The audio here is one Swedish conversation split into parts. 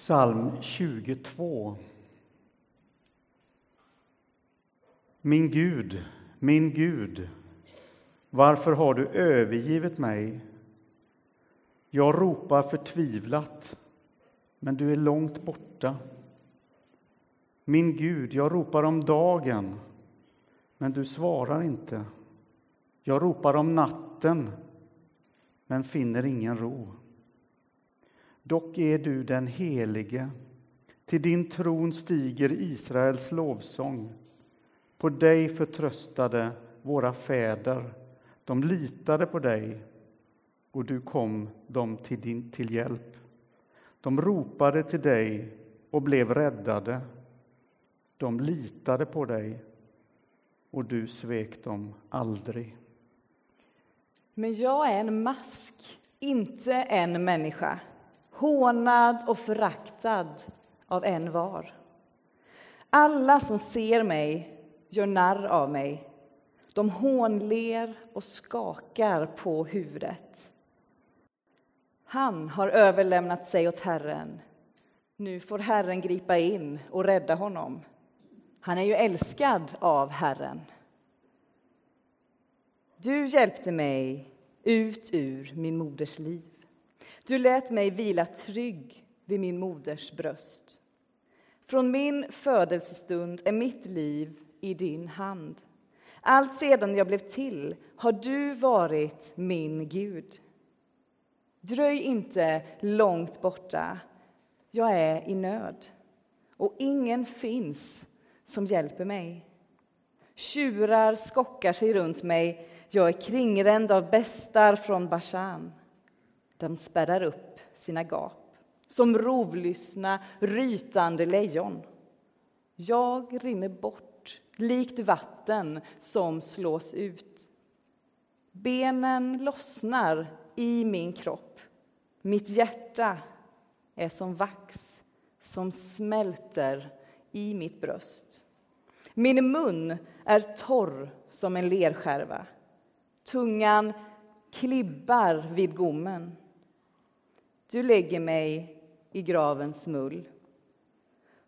Psalm 22. Min Gud, min Gud, varför har du övergivit mig? Jag ropar förtvivlat, men du är långt borta. Min Gud, jag ropar om dagen, men du svarar inte. Jag ropar om natten, men finner ingen ro. Dock är du den helige. Till din tron stiger Israels lovsång. På dig förtröstade våra fäder. De litade på dig, och du kom dem till, din, till hjälp. De ropade till dig och blev räddade. De litade på dig, och du svek dem aldrig. Men jag är en mask, inte en människa hånad och föraktad av en var. Alla som ser mig gör narr av mig. De hånler och skakar på huvudet. Han har överlämnat sig åt Herren. Nu får Herren gripa in och rädda honom. Han är ju älskad av Herren. Du hjälpte mig ut ur min moders liv. Du lät mig vila trygg vid min moders bröst. Från min födelsestund är mitt liv i din hand. Allt sedan jag blev till har du varit min Gud. Dröj inte långt borta. Jag är i nöd och ingen finns som hjälper mig. Tjurar skockar sig runt mig. Jag är kringränd av bestar från Bashan. De spärrar upp sina gap som rovlystna, rytande lejon. Jag rinner bort likt vatten som slås ut. Benen lossnar i min kropp. Mitt hjärta är som vax som smälter i mitt bröst. Min mun är torr som en lerskärva. Tungan klibbar vid gommen. Du lägger mig i gravens mull.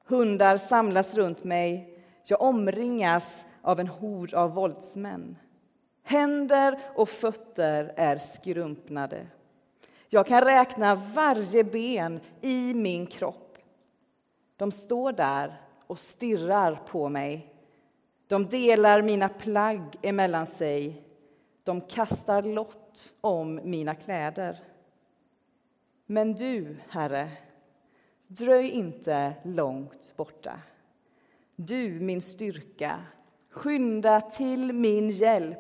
Hundar samlas runt mig. Jag omringas av en hord av våldsmän. Händer och fötter är skrumpnade. Jag kan räkna varje ben i min kropp. De står där och stirrar på mig. De delar mina plagg emellan sig. De kastar lott om mina kläder. Men du, Herre, dröj inte långt borta. Du, min styrka, skynda till min hjälp.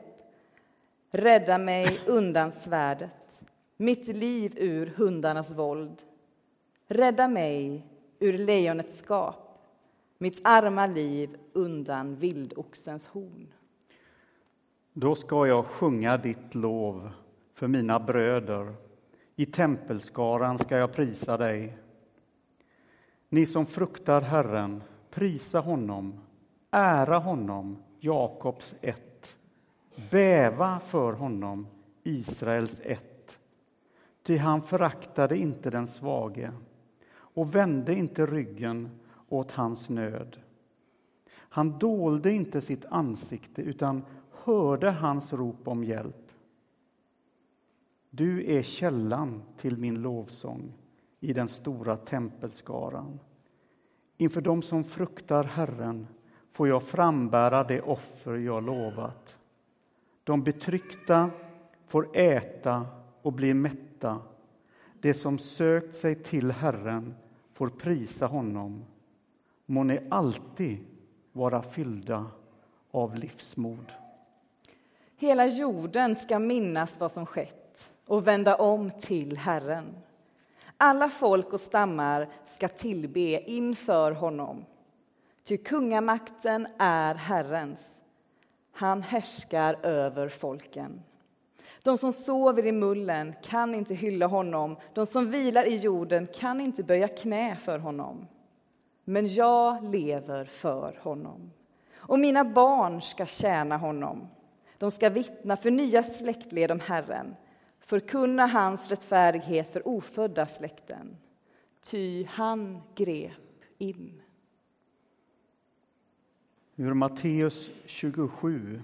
Rädda mig undan svärdet, mitt liv ur hundarnas våld. Rädda mig ur lejonets skap, mitt arma liv undan vildoxens horn. Då ska jag sjunga ditt lov för mina bröder i tempelskaran ska jag prisa dig. Ni som fruktar Herren, prisa honom, ära honom, Jakobs ett. Bäva för honom, Israels ett. Ty han föraktade inte den svage och vände inte ryggen åt hans nöd. Han dolde inte sitt ansikte utan hörde hans rop om hjälp. Du är källan till min lovsång i den stora tempelskaran. Inför dem som fruktar Herren får jag frambära det offer jag lovat. De betryckta får äta och bli mätta. De som sökt sig till Herren får prisa honom. Må ni alltid vara fyllda av livsmod. Hela jorden ska minnas vad som skett och vända om till Herren. Alla folk och stammar ska tillbe inför honom. Ty kungamakten är Herrens. Han härskar över folken. De som sover i mullen kan inte hylla honom. De som vilar i jorden kan inte böja knä för honom. Men jag lever för honom, och mina barn ska tjäna honom. De ska vittna för nya släktled om Herren förkunna hans rättfärdighet för ofödda släkten. ty han grep in. Ur Matteus 27.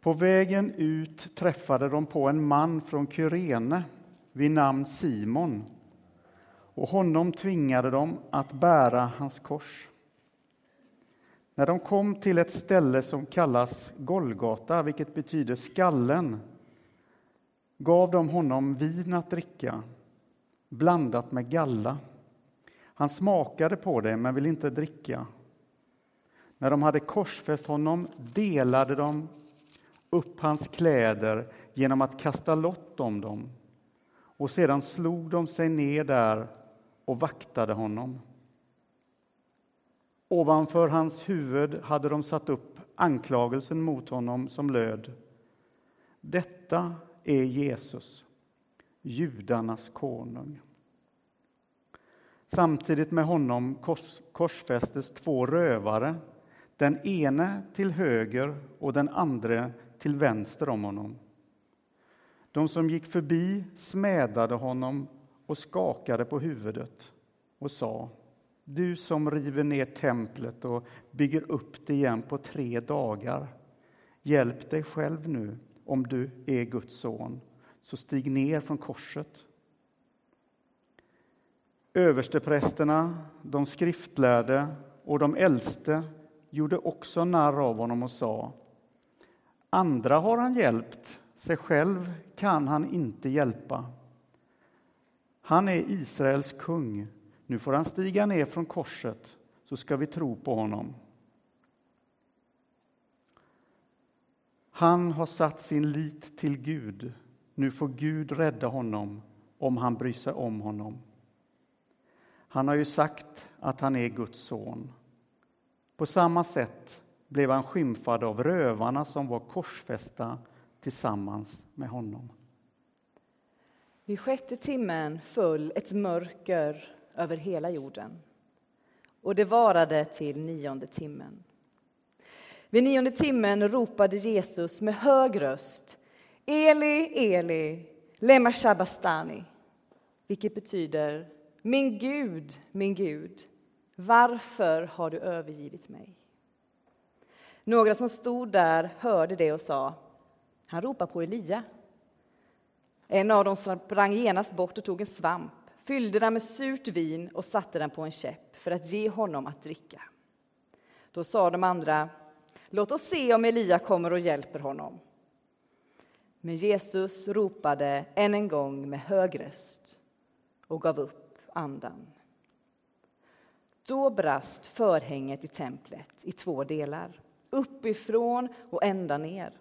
På vägen ut träffade de på en man från Kyrene vid namn Simon och honom tvingade de att bära hans kors. När de kom till ett ställe som kallas Golgata, vilket betyder skallen, gav de honom vin att dricka, blandat med galla. Han smakade på det, men ville inte dricka. När de hade korsfäst honom delade de upp hans kläder genom att kasta lott om dem och sedan slog de sig ner där och vaktade honom. Ovanför hans huvud hade de satt upp anklagelsen mot honom som löd Detta är Jesus, judarnas konung. Samtidigt med honom kors, korsfästes två rövare, den ene till höger och den andra till vänster om honom. De som gick förbi smädade honom och skakade på huvudet och sa Du som river ner templet och bygger upp det igen på tre dagar hjälp dig själv nu om du är Guds son, så stig ner från korset. Översteprästerna, de skriftlärde och de äldste gjorde också narr av honom och sa Andra har han hjälpt, sig själv kan han inte hjälpa. Han är Israels kung. Nu får han stiga ner från korset, så ska vi tro på honom. Han har satt sin lit till Gud. Nu får Gud rädda honom om han bryr sig om honom. Han har ju sagt att han är Guds son. På samma sätt blev han skymfad av rövarna som var korsfästa tillsammans med honom. Vid sjätte timmen föll ett mörker över hela jorden och det varade till nionde timmen. Vid nionde timmen ropade Jesus med hög röst Eli, Eli, lema shabastani, vilket betyder Min Gud, min Gud, varför har du övergivit mig? Några som stod där hörde det och sa Han ropar på Elia. En av dem sprang genast bort och tog en svamp, fyllde den med surt vin och satte den på en käpp för att ge honom att dricka. Då sa de andra Låt oss se om Elia kommer och hjälper honom. Men Jesus ropade än en gång med hög röst och gav upp andan. Då brast förhänget i templet i två delar, uppifrån och ända ner.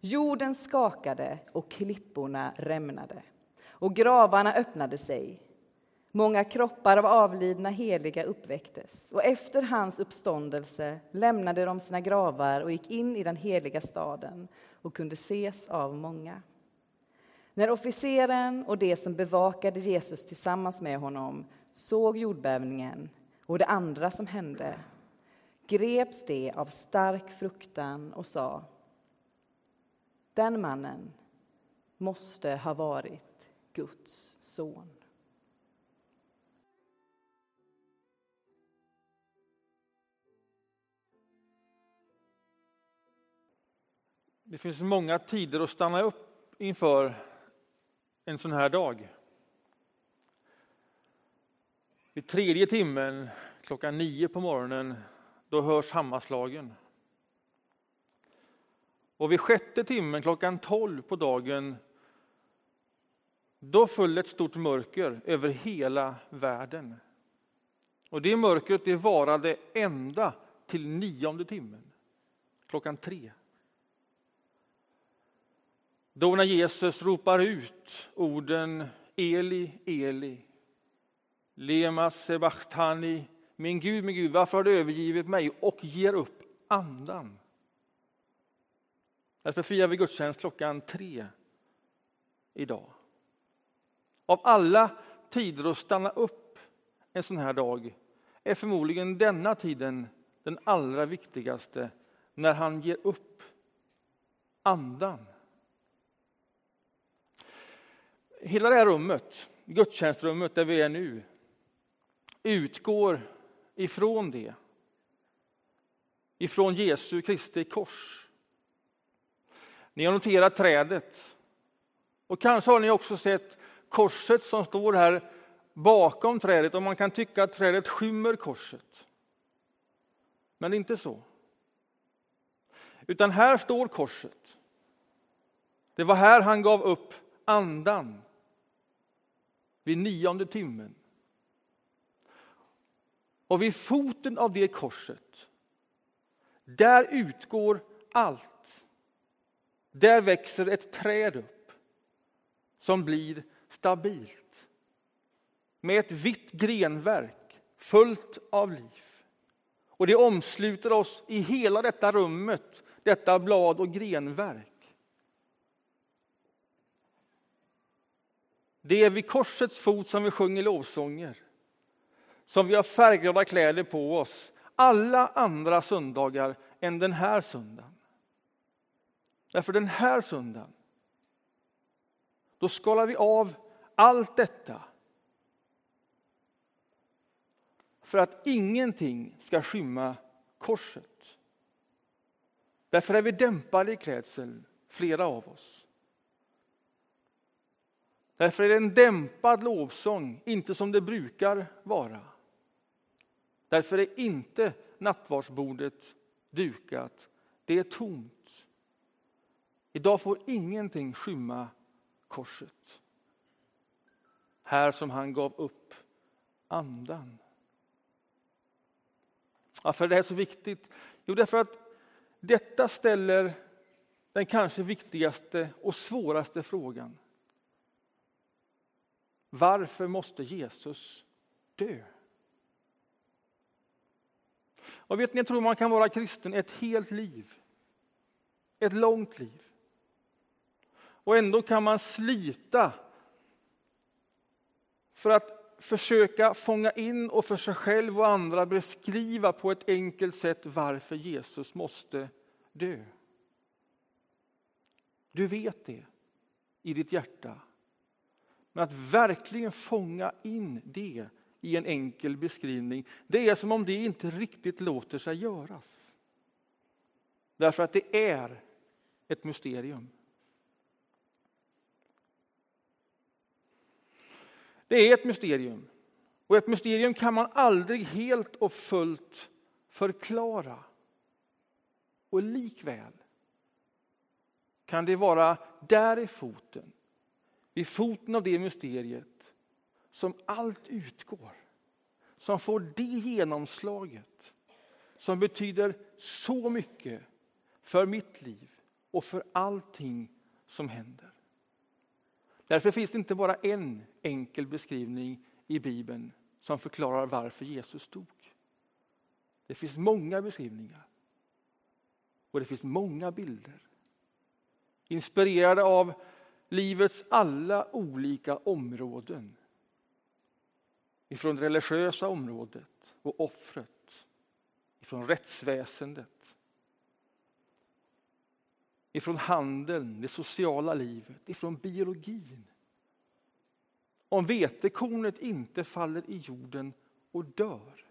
Jorden skakade och klipporna rämnade och gravarna öppnade sig. Många kroppar av avlidna heliga uppväcktes och efter hans uppståndelse lämnade de sina gravar och gick in i den heliga staden och kunde ses av många. När officeren och de som bevakade Jesus tillsammans med honom såg jordbävningen och det andra som hände greps de av stark fruktan och sa den mannen måste ha varit Guds son. Det finns många tider att stanna upp inför en sån här dag. Vid tredje timmen, klockan nio på morgonen, då hörs hammarslagen. Och vid sjätte timmen, klockan tolv på dagen, då föll ett stort mörker över hela världen. Och det mörkret det varade ända till nionde timmen, klockan tre. Då när Jesus ropar ut orden Eli, Eli, lema Sebachtani, min Gud, min Gud, varför har du övergivit mig? och ger upp andan. Därför firar vi gudstjänst klockan tre idag. Av alla tider att stanna upp en sån här dag är förmodligen denna tiden den allra viktigaste när han ger upp andan. Hela det här rummet gudstjänstrummet där vi är nu utgår ifrån det. Ifrån Jesu Kristi kors. Ni har noterat trädet. Och kanske har ni också sett korset som står här bakom trädet och man kan tycka att trädet skymmer korset. Men det är inte så. Utan här står korset. Det var här han gav upp andan vid nionde timmen. Och vid foten av det korset, där utgår allt. Där växer ett träd upp som blir stabilt med ett vitt grenverk fullt av liv. Och det omsluter oss i hela detta rummet, detta blad och grenverk. Det är vid korsets fot som vi sjunger lovsånger, som vi har färgglada kläder på oss alla andra söndagar än den här söndagen. Därför den här söndagen, då skalar vi av allt detta för att ingenting ska skymma korset. Därför är vi dämpade i klädseln, flera av oss. Därför är det en dämpad lovsång, inte som det brukar vara. Därför är inte nattvardsbordet dukat, det är tomt. Idag får ingenting skymma korset. Här som han gav upp andan. Varför är det här så viktigt? Jo, därför att detta ställer den kanske viktigaste och svåraste frågan. Varför måste Jesus dö? Och vet ni, jag tror man kan vara kristen ett helt liv. Ett långt liv. Och ändå kan man slita för att försöka fånga in och för sig själv och andra beskriva på ett enkelt sätt varför Jesus måste dö. Du vet det i ditt hjärta. Men att verkligen fånga in det i en enkel beskrivning, det är som om det inte riktigt låter sig göras. Därför att det är ett mysterium. Det är ett mysterium. Och ett mysterium kan man aldrig helt och fullt förklara. Och likväl kan det vara där i foten, vid foten av det mysteriet, som allt utgår. Som får det genomslaget som betyder så mycket för mitt liv och för allting som händer. Därför finns det inte bara en enkel beskrivning i Bibeln som förklarar varför Jesus dog. Det finns många beskrivningar. Och det finns många bilder. Inspirerade av livets alla olika områden. Ifrån det religiösa området och offret. Ifrån rättsväsendet. Ifrån handeln, det sociala livet, ifrån biologin. Om vetekornet inte faller i jorden och dör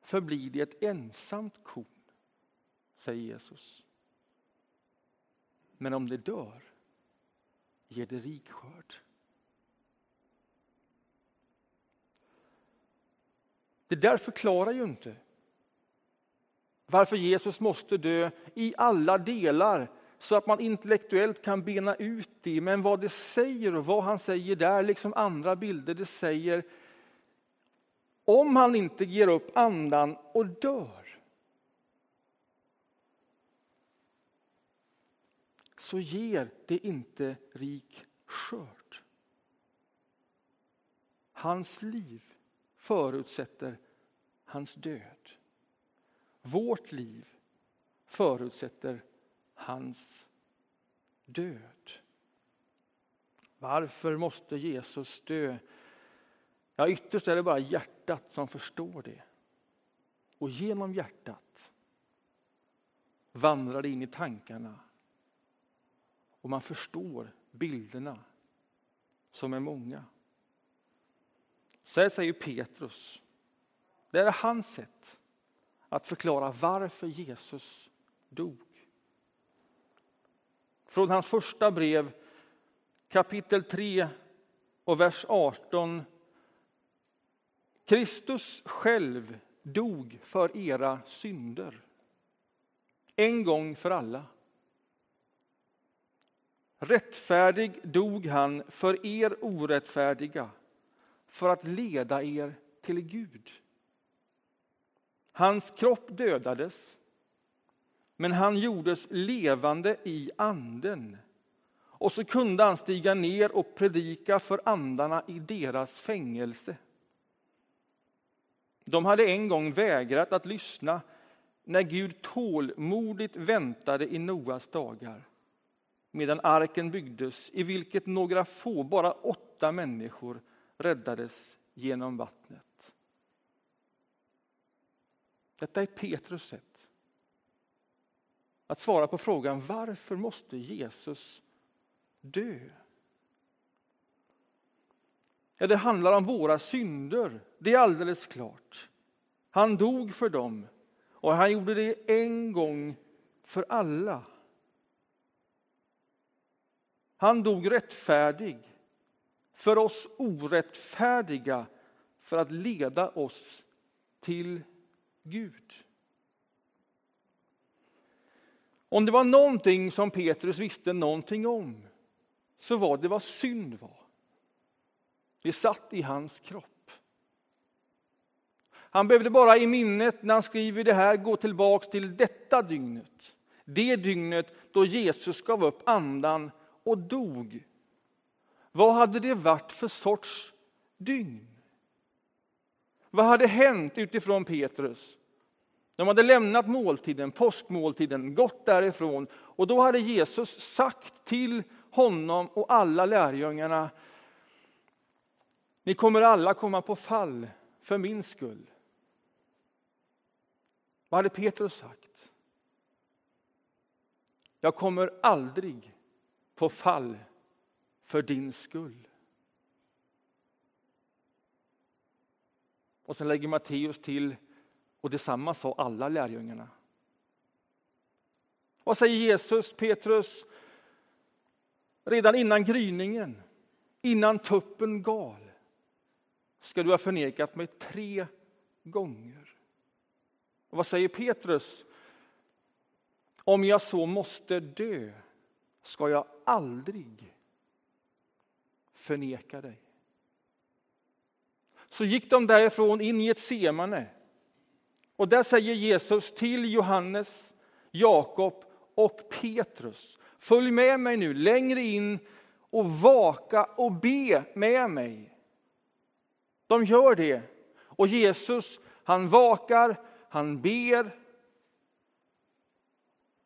förblir det ett ensamt korn, säger Jesus. Men om det dör ger det rik skörd. Det där förklarar ju inte varför Jesus måste dö i alla delar så att man intellektuellt kan bena ut det. Men vad det säger och vad han säger där, liksom andra bilder, det säger om han inte ger upp andan och dör så ger det inte rik skörd. Hans liv förutsätter hans död. Vårt liv förutsätter hans död. Varför måste Jesus dö? Ja, ytterst är det bara hjärtat som förstår det. Och genom hjärtat vandrar det in i tankarna. Och man förstår bilderna som är många. Så här säger Petrus. Det är hans sätt att förklara varför Jesus dog. Från hans första brev, kapitel 3 och vers 18. Kristus själv dog för era synder. En gång för alla. Rättfärdig dog han för er orättfärdiga för att leda er till Gud. Hans kropp dödades, men han gjordes levande i anden. Och så kunde han stiga ner och predika för andarna i deras fängelse. De hade en gång vägrat att lyssna när Gud tålmodigt väntade i Noas dagar medan arken byggdes, i vilket några få, bara åtta människor, räddades genom vattnet. Detta är Petrus sätt att svara på frågan varför måste Jesus dö? Ja, det handlar om våra synder, det är alldeles klart. Han dog för dem och han gjorde det en gång för alla. Han dog rättfärdig för oss orättfärdiga för att leda oss till Gud. Om det var någonting som Petrus visste någonting om så var det vad synd var. Det satt i hans kropp. Han behövde bara i minnet när han skriver det här gå tillbaks till detta dygnet. Det dygnet då Jesus gav upp andan och dog. Vad hade det varit för sorts dygn? Vad hade hänt utifrån Petrus? De hade lämnat måltiden, påskmåltiden, gått därifrån och då hade Jesus sagt till honom och alla lärjungarna Ni kommer alla komma på fall för min skull. Vad hade Petrus sagt? Jag kommer aldrig på fall för din skull. Och sen lägger Matteus till, och detsamma sa alla lärjungarna. Vad säger Jesus, Petrus? Redan innan gryningen, innan tuppen gal, ska du ha förnekat mig tre gånger. Och vad säger Petrus? Om jag så måste dö ska jag aldrig förneka dig. Så gick de därifrån in i ett semane. Och där säger Jesus till Johannes, Jakob och Petrus. Följ med mig nu längre in och vaka och be med mig. De gör det. Och Jesus, han vakar, han ber.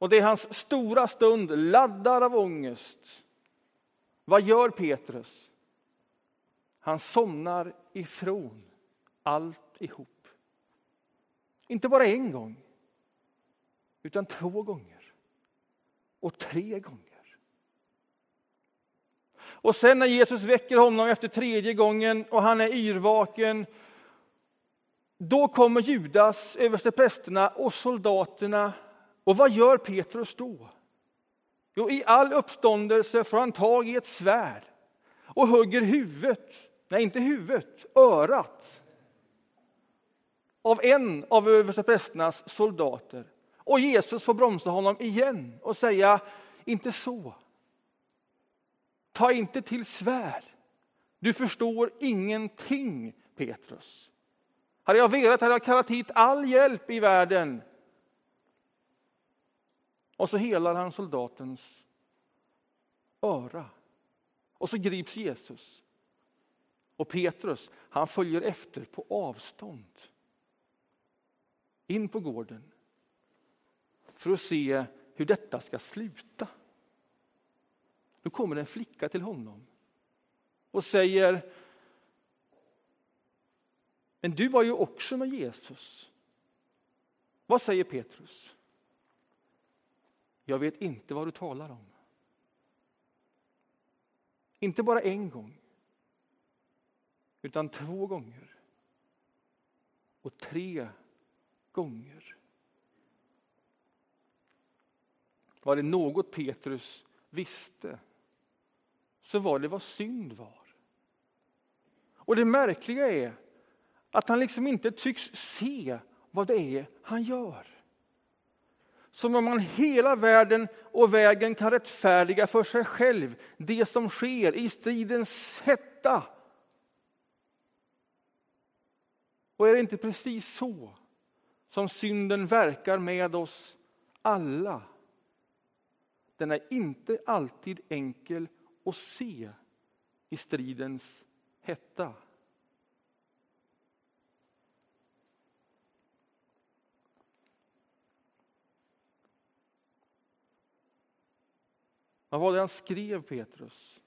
Och det är hans stora stund, laddad av ångest. Vad gör Petrus? Han somnar ifrån alltihop. Inte bara en gång, utan två gånger. Och tre gånger. Och sen när Jesus väcker honom efter tredje gången och han är yrvaken då kommer Judas, översteprästerna och soldaterna. Och vad gör Petrus då? Jo, i all uppståndelse får han tag i ett svärd och hugger huvudet, nej inte huvudet, örat av en av översteprästernas soldater. Och Jesus får bromsa honom igen och säga, inte så. Ta inte till svärd. Du förstår ingenting, Petrus. Hade jag velat hade jag kallat hit all hjälp i världen och så helar han soldatens öra. Och så grips Jesus. Och Petrus, han följer efter på avstånd. In på gården. För att se hur detta ska sluta. Nu kommer en flicka till honom och säger Men du var ju också med Jesus. Vad säger Petrus? Jag vet inte vad du talar om. Inte bara en gång, utan två gånger. Och tre gånger. Var det något Petrus visste så var det vad synd var. Och det märkliga är att han liksom inte tycks se vad det är han gör. Som om man hela världen och vägen kan rättfärdiga för sig själv det som sker i stridens hetta. Och är det inte precis så som synden verkar med oss alla? Den är inte alltid enkel att se i stridens hetta. Vad var det han skrev, Petrus?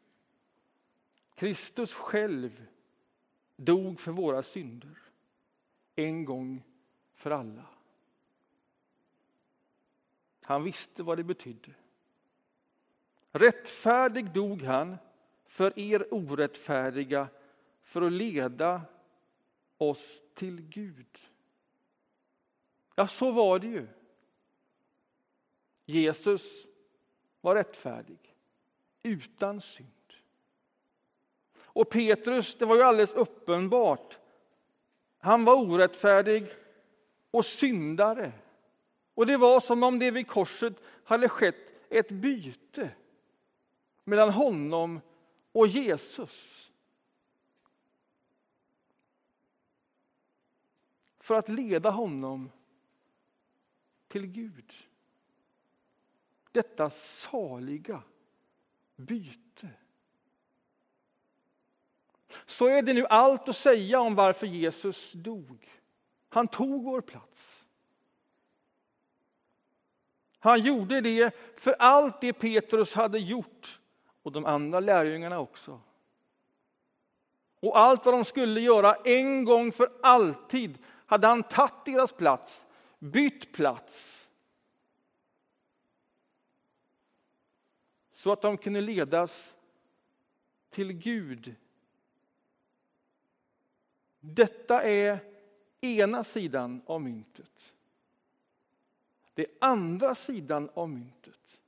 Kristus själv dog för våra synder en gång för alla. Han visste vad det betydde. Rättfärdig dog han för er orättfärdiga för att leda oss till Gud. Ja, så var det ju. Jesus var rättfärdig, utan synd. Och Petrus, det var ju alldeles uppenbart, han var orättfärdig och syndare. Och det var som om det vid korset hade skett ett byte mellan honom och Jesus. För att leda honom till Gud. Detta saliga byte. Så är det nu allt att säga om varför Jesus dog. Han tog vår plats. Han gjorde det för allt det Petrus hade gjort och de andra lärjungarna också. Och allt vad de skulle göra en gång för alltid hade han tagit deras plats, bytt plats. Så att de kunde ledas till Gud. Detta är ena sidan av myntet. Det är andra sidan av myntet.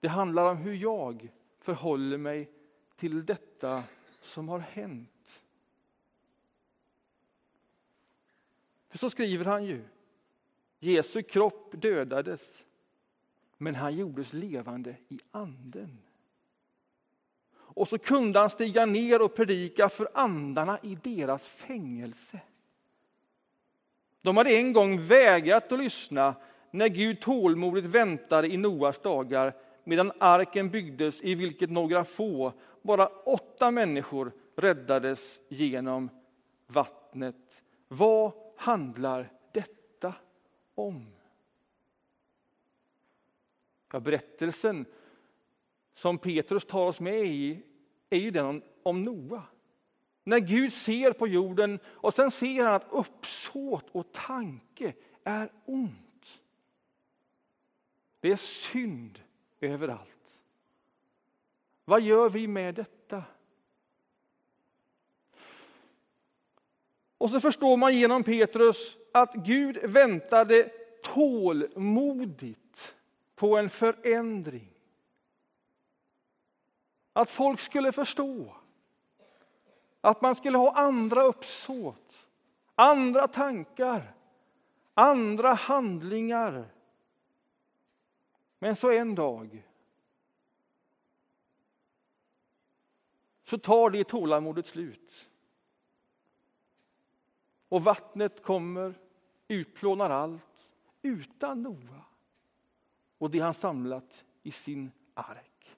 Det handlar om hur jag förhåller mig till detta som har hänt. För så skriver han ju. Jesu kropp dödades, men han gjordes levande i anden. Och så kunde han stiga ner och predika för andarna i deras fängelse. De hade en gång vägrat att lyssna när Gud tålmodigt väntade i Noas dagar medan arken byggdes i vilket några få, bara åtta människor räddades genom vattnet. Vad handlar detta om? Ja, berättelsen som Petrus tar oss med i är ju den om Noa. När Gud ser på jorden och sen ser han att uppsåt och tanke är ont. Det är synd överallt. Vad gör vi med detta? Och så förstår man genom Petrus att Gud väntade tålmodigt på en förändring. Att folk skulle förstå. Att man skulle ha andra uppsåt, andra tankar, andra handlingar men så en dag så tar det tålamodet slut. Och vattnet kommer, utplånar allt, utan Noa och det han samlat i sin ark.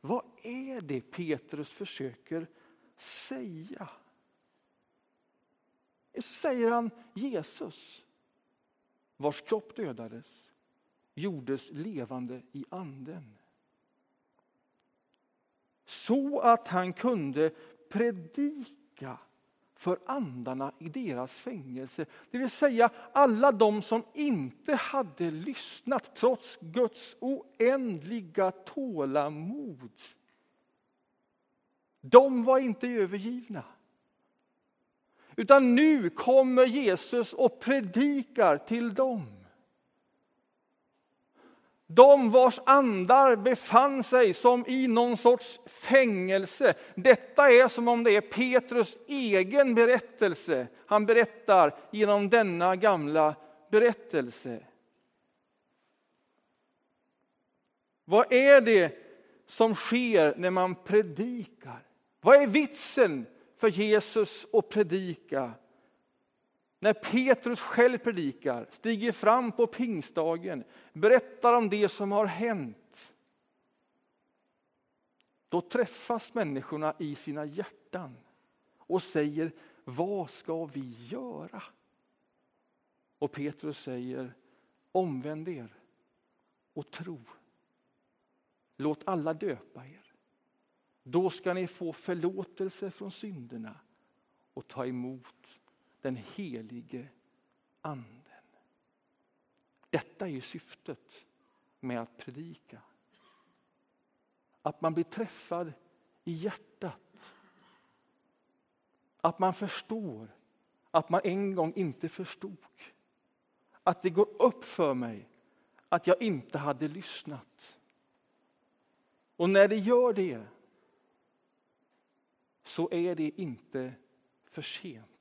Vad är det Petrus försöker säga? Så säger han Jesus, vars kropp dödades gjordes levande i anden. Så att han kunde predika för andarna i deras fängelse. Det vill säga alla de som inte hade lyssnat trots Guds oändliga tålamod. De var inte övergivna. Utan nu kommer Jesus och predikar till dem. De vars andar befann sig som i någon sorts fängelse. Detta är som om det är Petrus egen berättelse. Han berättar genom denna gamla berättelse. Vad är det som sker när man predikar? Vad är vitsen för Jesus att predika? När Petrus själv predikar, stiger fram på pingstdagen, berättar om det som har hänt. Då träffas människorna i sina hjärtan och säger, vad ska vi göra? Och Petrus säger, omvänd er och tro. Låt alla döpa er. Då ska ni få förlåtelse från synderna och ta emot den helige Anden. Detta är ju syftet med att predika. Att man blir träffad i hjärtat. Att man förstår att man en gång inte förstod. Att det går upp för mig att jag inte hade lyssnat. Och när det gör det så är det inte för sent.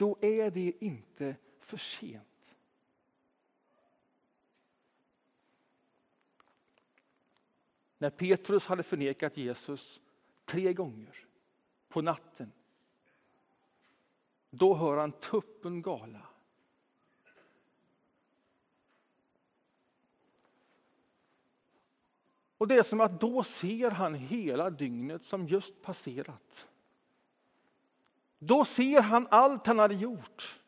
Då är det inte för sent. När Petrus hade förnekat Jesus tre gånger på natten då hör han tuppen gala. Och det är som att då ser han hela dygnet som just passerat. Då ser han allt han hade gjort.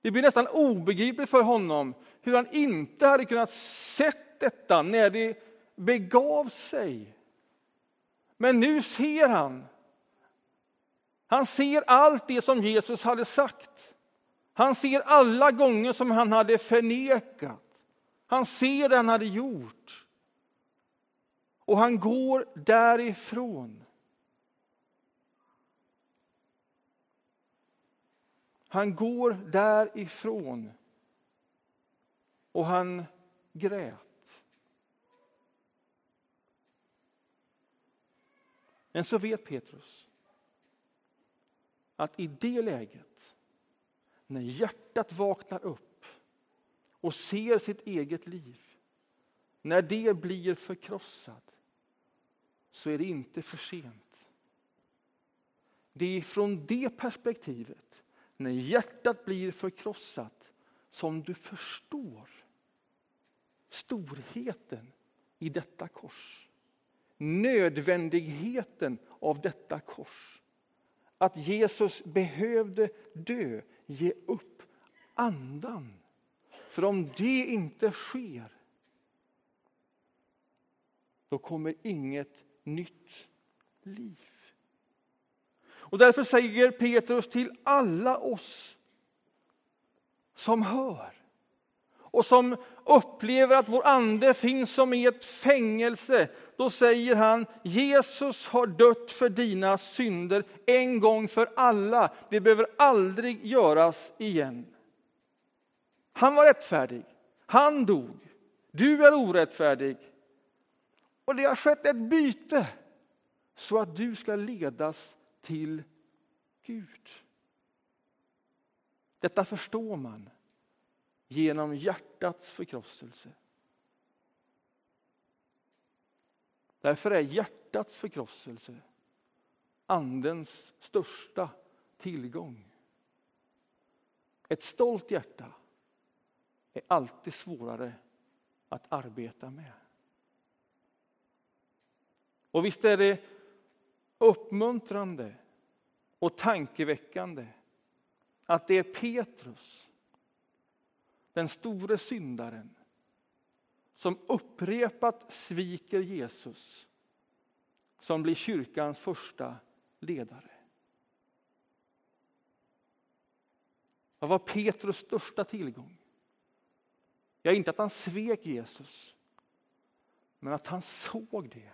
Det blir nästan obegripligt för honom hur han inte hade kunnat sett detta när det begav sig. Men nu ser han. Han ser allt det som Jesus hade sagt. Han ser alla gånger som han hade förnekat. Han ser det han hade gjort. Och han går därifrån. Han går därifrån och han grät. Men så vet Petrus att i det läget, när hjärtat vaknar upp och ser sitt eget liv, när det blir förkrossat, så är det inte för sent. Det är från det perspektivet, när hjärtat blir förkrossat, som du förstår storheten i detta kors. Nödvändigheten av detta kors. Att Jesus behövde dö, ge upp andan. För om det inte sker, då kommer inget nytt liv. Och därför säger Petrus till alla oss som hör och som upplever att vår ande finns som i ett fängelse, då säger han Jesus har dött för dina synder en gång för alla. Det behöver aldrig göras igen. Han var rättfärdig. Han dog. Du är orättfärdig. Och det har skett ett byte så att du ska ledas till Gud. Detta förstår man genom hjärtats förkrosselse. Därför är hjärtats förkrosselse Andens största tillgång. Ett stolt hjärta är alltid svårare att arbeta med. Och visst är det uppmuntrande och tankeväckande att det är Petrus, den store syndaren, som upprepat sviker Jesus, som blir kyrkans första ledare. Vad var Petrus största tillgång? Ja, inte att han svek Jesus, men att han såg det.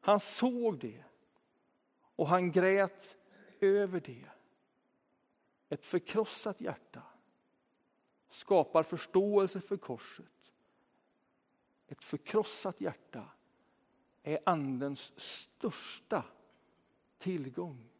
Han såg det Och han grät över det. Ett förkrossat hjärta skapar förståelse för korset. Ett förkrossat hjärta är Andens största tillgång.